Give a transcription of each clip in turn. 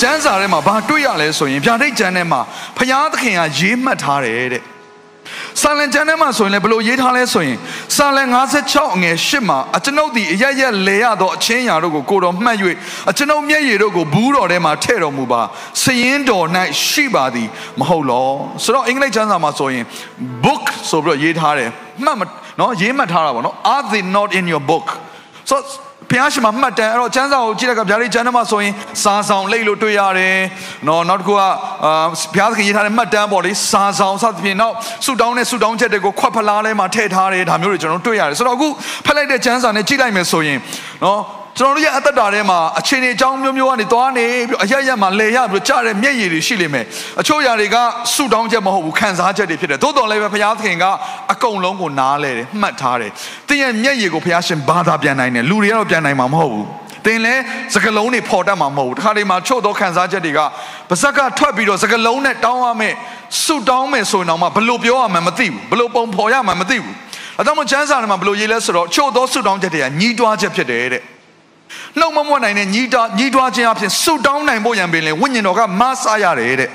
ကျမ်းစာထဲမှာဘာတွေ့ရလဲဆိုရင်ဗျာဒိတ်ကျမ်းထဲမှာဖျားသခင်ကရေးမှတ်ထားတယ်တဲ့စာလံကျမ်းထဲမှာဆိုရင်လည်းဘလို့ရေးထားလဲဆိုရင်စာလံ56အငယ်8မှာအကျွန်ုပ်သည်အရရက်လေရသောအချင်းရာတို့ကိုကိုတော်မှတ်၍အကျွန်ုပ်မျက်ရည်တို့ကိုဘူးတော်ထဲမှာထည့်တော်မူပါစရင်တော်၌ရှိပါသည်မဟုတ်လောဆိုတော့အင်္ဂလိပ်ကျမ်းစာမှာဆိုရင် book ဆိုပြီးတော့ရေးထားတယ်မှတ်နော်ရေးမှတ်ထားတာပေါ့နော် are they not in your book ဆိုတော့ ဘုရားရှင်မှာမှတ်တမ်းအဲ့တော့ကျမ်းစာကိုကြည့်တဲ့အခါဗျာဒိတ်ကျမ်းထဲမှာဆိုရင်စာဆောင်လိတ်လို့တွေ့ရတယ်နော်နောက်တစ်ခုကအာဘုရားသခင်ရေးထားတဲ့မှတ်တမ်းပေါ့လေစာဆောင်စသဖြင့်နောက်ဆုတောင်းတဲ့ဆုတောင်းချက်တွေကိုခွက်ဖလားထဲမှာထည့်ထားတယ်ဒါမျိုးတွေကျွန်တော်တို့တွေ့ရတယ်ဆိုတော့အခုဖက်လိုက်တဲ့ကျမ်းစာနဲ့ကြည့်လိုက်မယ်ဆိုရင်နော် ကျွန်တော်တို့ရဲ့အသက်တာထဲမှာအခြေအနေအကြောင်းမျိုးမျိုးကနေသွားနေပြီးအရရက်မှာလေရပြီးကြားတဲ့မျက်ရည်တွေရှိလိမ့်မယ်အချို့ຢာတွေကဆူတောင်းချက်မဟုတ်ဘူးခံစားချက်တွေဖြစ်တယ်သို့တော်လည်းပဲဘုရားသခင်ကအကုန်လုံးကိုနားလဲတယ်မှတ်ထားတယ်တင်းရဲ့မျက်ရည်ကိုဘုရားရှင်ဘာသာပြန်နိုင်တယ်လူတွေကတော့ပြန်နိုင်မှာမဟုတ်ဘူးတင်လဲစကလုံးတွေပေါ်တတ်မှာမဟုတ်ဘူးတခါတည်းမှာချို့သောခံစားချက်တွေကပါဇက်ကထွက်ပြီးတော့စကလုံးနဲ့တောင်းရမယ်ဆုတောင်းမယ်ဆိုရင်တော့ဘယ်လိုပြောရမှန်းမသိဘူးဘယ်လိုပုံဖော်ရမှန်းမသိဘူးအဲဒါမှချမ်းစာထဲမှာဘယ်လိုရေးလဲဆိုတော့ချို့သောဆုတောင်းချက်တွေကညီးတွားချက်ဖြစ်တယ်တဲ့ နှုတ်မမွတ်နိုင်တဲ့ညီးတွားညီးတွားခြင်းအဖြစ်ဆုတောင်းနိုင်ဖို့ရန်ပင်လေဝိညာဉ်တော်ကမဆားရတယ်တဲ့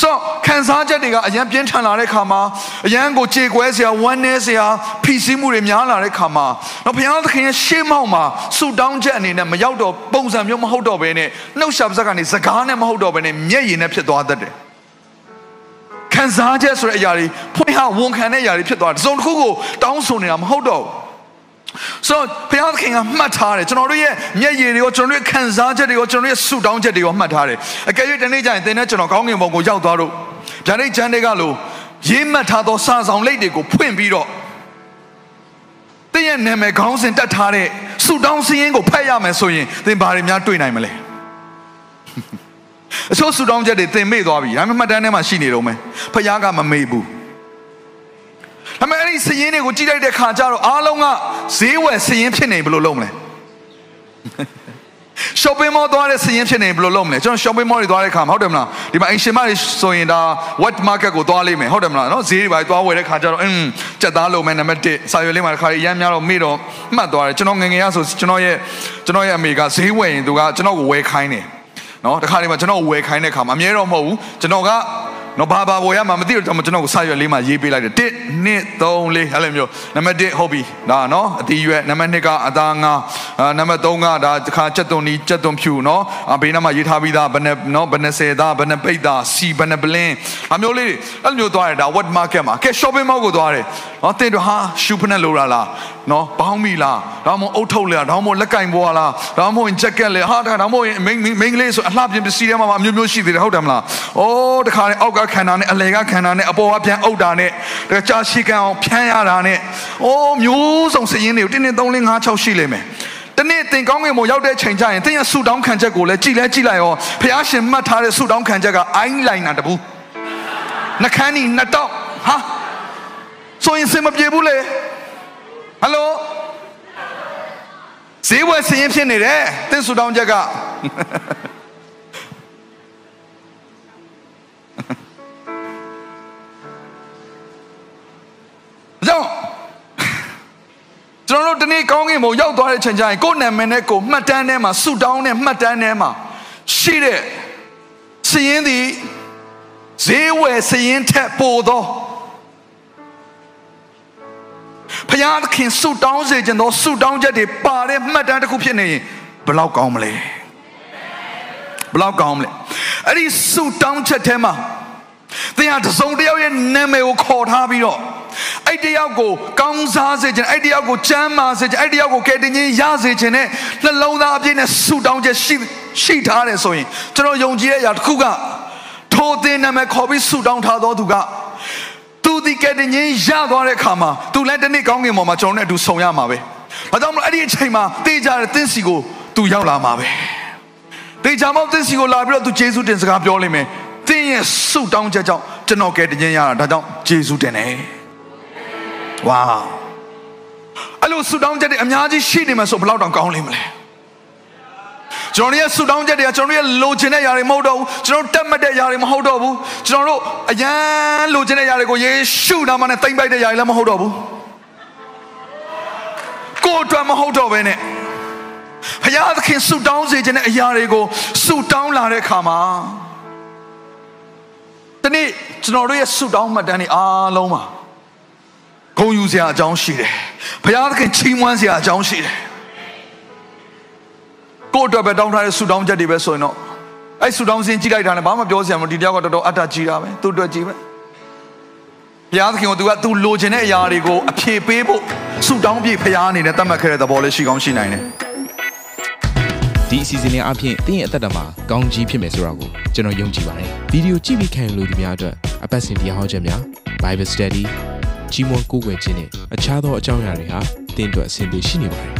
ဆိုခံစားချက်တွေကအရန်ပြင်းထန်လာတဲ့ခါမှာအရန်ကိုကြေကွဲစရာဝမ်းနည်းစရာဖိစီးမှုတွေများလာတဲ့ခါမှာတော့ဘုရားသခင်ရဲ့ရှေးမောက်မှာဆူတောင်းချက်အနေနဲ့မရောက်တော့ပုံစံမျိုးမဟုတ်တော့ဘဲနဲ့နှုတ်ရှာပါးစပ်ကနေစကားနဲ့မဟုတ်တော့ဘဲနဲ့မျက်ရည်နဲ့ဖြစ်သွားတတ်တယ်ခံစားချက်ဆိုတဲ့အရာတွေဖွင့်ဟဝန်ခံတဲ့အရာတွေဖြစ်သွားတယ်။တစုံတစ်ခုကိုတောင်းဆိုနေတာမဟုတ်တော့ဘူး ဆိုတော့ဘုရားသခင်ကမှတ်ထားတယ်ကျွန်တော်တို့ရဲ့မျက်ရည်တွေကိုကျွန်တော်တို့ရဲ့ခံစားချက်တွေကိုကျွန်တော်တို့ရဲ့ဆုတောင်းချက်တွေကိုမှတ်ထားတယ်အကယ်၍တနေ့ကျရင်သင်နဲ့ကျွန်တော်ကောင်းကင်ဘုံကိုရောက်သွားတော့ဗျာဒိတ်ချမ်းတွေကလို့ရေးမှတ်ထားသောစာဆောင်လိပ်တွေကိုဖွင့်ပြီးတော့သင်ရဲ့နာမည်ခေါင်းစဉ်တက်ထားတဲ့ဆုတောင်းစည်းရင်းကိုဖတ်ရမယ်ဆိုရင်သင်ဘာတွေများတွေ့နိုင်မလဲအချို့ဆုတောင်းချက်တွေသင်မေ့သွားပြီဒါပေမဲ့မှတ်တမ်းထဲမှာရှိနေတော့မယ်ဖခင်ကမမေ့ဘူး ဒါပေမဲ့အဲ့ဒီစည်ရင်းတွေကိုကြည့်လိုက်တဲ့ခါကျတော့အားလုံးကဈေးဝယ်စည်ရင်းဖြစ်နေဘယ်လိုလုပ်မလဲ shopping mall သွားတဲ့စည်ရင်းဖြစ်နေဘယ်လိုလုပ်မလဲကျွန်တော် shopping mall တွေသွားတဲ့ခါမှာဟုတ်တယ်မလားဒီမှာအင်ရှင်မတွေဆိုရင်ဒါ wet market ကိုသွားလိမ့်မယ်ဟုတ်တယ်မလားနော်ဈေးတွေပါသွားဝယ်တဲ့ခါကျတော့အင်းစက်သားလုံးမယ်နံပါတ်1စာရွက်လေးမှာတစ်ခါရမ်းများတော့မေ့တော့မှတ်သွားတယ်ကျွန်တော်ငငယ်ရဆိုကျွန်တော်ရဲ့ကျွန်တော်ရဲ့အမေကဈေးဝယ်ရင်သူကကျွန်တော်ကိုဝယ်ခိုင်းတယ်နော်တခါတည်းမှာကျွန်တော်ဝယ်ခိုင်းတဲ့ခါမှာအမြဲတော့မဟုတ်ဘူးကျွန်တော်က နော်ဘာဘာပေါ်ရမှာမသိတော့ကျွန်တော်ကိုစာရွက်လေးမှာရေးပေးလိုက်တယ်1 2 3 4အဲ့လိုမျိုးနံပါတ်1ဟုတ်ပြီဒါနော်အတီးရွက်နံပါတ်2ကအသားငါနံပါတ်3ကဒါတစ်ခါချက်သွန်နီချက်သွန်ဖြူနော်ဘေးနားမှာရေးထားပြီးသားဘယ်နဲ့နော်ဘယ်နဲ့ဆယ်သားဘယ်နဲ့ပိတ်သားစီဘယ်နဲ့ပလင်းအမျိုးလေးအဲ့လိုမျိုးသွားတယ်ဒါ wet market မှာကဲ shopping mall ကိုသွားတယ်နော်တင်တော့ဟာရှူဖနဲ့လိုတာလား နော်ဘောင်းမီလားဒါမှမဟုတ်အုတ်ထုတ်လေဒါမှမဟုတ်လက်ကင်ပေါ်လားဒါမှမဟုတ်ဂျက်ကက်လေဟာဒါမှမဟုတ်မိန်းမိန်းကလေးဆိုအလှပြင်ပစ္စည်းတွေမှာအမျိုးမျိုးရှိသေးတယ်ဟုတ်တယ်မလားအိုးတခါနဲ့အောက်ကခန္ဓာနဲ့အလယ်ကခန္ဓာနဲ့အပေါ်ကပြန်အုပ်တာနဲ့တခါကြာရှိကန်အောင်ဖြန်းရတာနဲ့အိုးမျိုးစုံစည်ရင်းတွေကိုတင်းတင်း3 5 6ရှိလိမ့်မယ်တနေ့သင်ကောင်းကင်ဘုံရောက်တဲ့ချိန်ကျရင်သင်ရဲ့ဆူတောင်းခံချက်ကိုလည်းကြည်လဲကြည်လိုက်ရောဖះရှင်မှတ်ထားတဲ့ဆူတောင်းခံချက်ကအိုင်းလိုင်းနာတဘူးနှခမ်းနီနှစ်တောက်ဟာဆိုရင်စင်မပြေဘူးလေ ဟယ်လိုဈေးဝယ်စရင်ဖြစ်နေတယ်သင်ဆူတောင်းချက်ကကြောင့်ကျွန်တော်တို့ဒီနေ့ကောင်းကင်ဘုံရောက်သွားတဲ့ချိန်ကျရင်ကိုယ်နာမည်နဲ့ကိုမှတ်တမ်းထဲမှာဆူတောင်းတဲ့မှတ်တမ်းထဲမှာရှိတဲ့စရင်သည်ဈေးဝယ်စရင်ထက်ပိုသော ဖယားသခင်ဆူတောင်းစေခြင်းသောဆူတောင်းချက်တွေပါတဲ့မှတ်တမ်းတစ်ခုဖြစ်နေရင်ဘယ်လောက်ကောင်းမလဲဘယ်လောက်ကောင်းမလဲအဲ့ဒီဆူတောင်းချက်ထဲမှာသင်ဟာတစုံတစ်ယောက်ရဲ့နာမည်ကိုခေါ်ထားပြီးတော့အဲ့တယောက်ကိုကောင်းစားစေခြင်းအဲ့တယောက်ကိုချမ်းသာစေခြင်းအဲ့တယောက်ကိုကယ်တင်ခြင်းရစေခြင်းနဲ့နှလုံးသားအပြည့်နဲ့ဆူတောင်းချက်ရှိရှိထားတယ်ဆိုရင်ကျွန်တော်ယုံကြည်တဲ့အရာတစ်ခုကထိုသင်နာမည်ခေါ်ပြီးဆူတောင်းထားသောသူကသူ ဒီကတဲ့ငင်းရသွားတဲ့အခါမှာသူလည်းတနေ့ကောင်းကင်ပေါ်မှာကျွန်တော်နဲ့အတူဆုံရမှာပဲ။ဘာကြောင့်မလဲအဲ့ဒီအချိန်မှာတေးကြတဲ့သင်စီကိုသူရောက်လာမှာပဲ။တေချာမောက်သင်စီကိုလာပြီးတော့သူဂျေစုတင်စကားပြောလိမ့်မယ်သင်ရဲ့ဆုတောင်းချက်ကြောင့်ကျွန်တော်ကဲတခြင်းရတာဒါကြောင့်ဂျေစုတင်တယ်ဝါအဲ့လိုဆုတောင်းချက်တွေအများကြီးရှိနေမှာဆိုဘယ်လောက်တောင်ကောင်းလိမ့်မလဲ ကျွန်တော်ရဲ့ဆုတောင်းချက်တွေကကျွန်တော်ရဲ့လိုချင်တဲ့ຢာတွေမဟုတ်တော့ဘူးကျွန်တော်တက်မှတ်တဲ့ຢာတွေမဟုတ်တော့ဘူးကျွန်တော်တို့အရန်လိုချင်တဲ့ຢာတွေကိုယေရှုနာမနဲ့တိမ့်ပိုက်တဲ့ຢာတွေလည်းမဟုတ်တော့ဘူးကိုယ်အတွက်မဟုတ်တော့ဘဲနဲ့ဘုရားသခင်ဆုတောင်းစေခြင်းတဲ့အရာတွေကိုဆုတောင်းလာတဲ့အခါမှာဒီနေ့ကျွန်တော်တို့ရဲ့ဆုတောင်းမှတ်တမ်းတွေအားလုံးမှာဂုဏ်ယူစရာအကြောင်းရှိတယ်ဘုရားသခင်ချီးမွမ်းစရာအကြောင်းရှိတယ် ကိုယ့်အတွက်ပဲတောင်းထားတဲ့ဆုတောင်းချက်တွေပဲဆိုရင်တော့အဲ့ဆုတောင်းစင်းကြည့်လိုက်တာနဲ့ဘာမှပြောစရာမလိုဒီတယောက်ကတော်တော်အတ္တကြီးတာပဲသူ့အတွက်ကြီးပဲဘုရားသခင်ကသူကသူလိုချင်တဲ့အရာတွေကိုအဖြေပေးဖို့ဆုတောင်းပြဖရားအနေနဲ့သတ်မှတ်ခဲ့တဲ့သဘောလေးရှိကောင်းရှိနိုင်တယ်ဒီအစီအစဉ်လေးအပြင်တင်းရဲ့အသက်တာမှာကောင်းကြီးဖြစ်မယ်ဆိုတာကိုကျွန်တော်ယုံကြည်ပါတယ်ဗီဒီယိုကြည့်ပြီးခံယူလို့ဒီများအတွက်အပတ်စဉ်တရားဟောခြင်းများ Bible Study ကြီးမွန်ကိုးကွယ်ခြင်းနဲ့အခြားသောအကြောင်းအရာတွေဟာတင်းအတွက်အဆင်ပြေရှိနေပါတယ်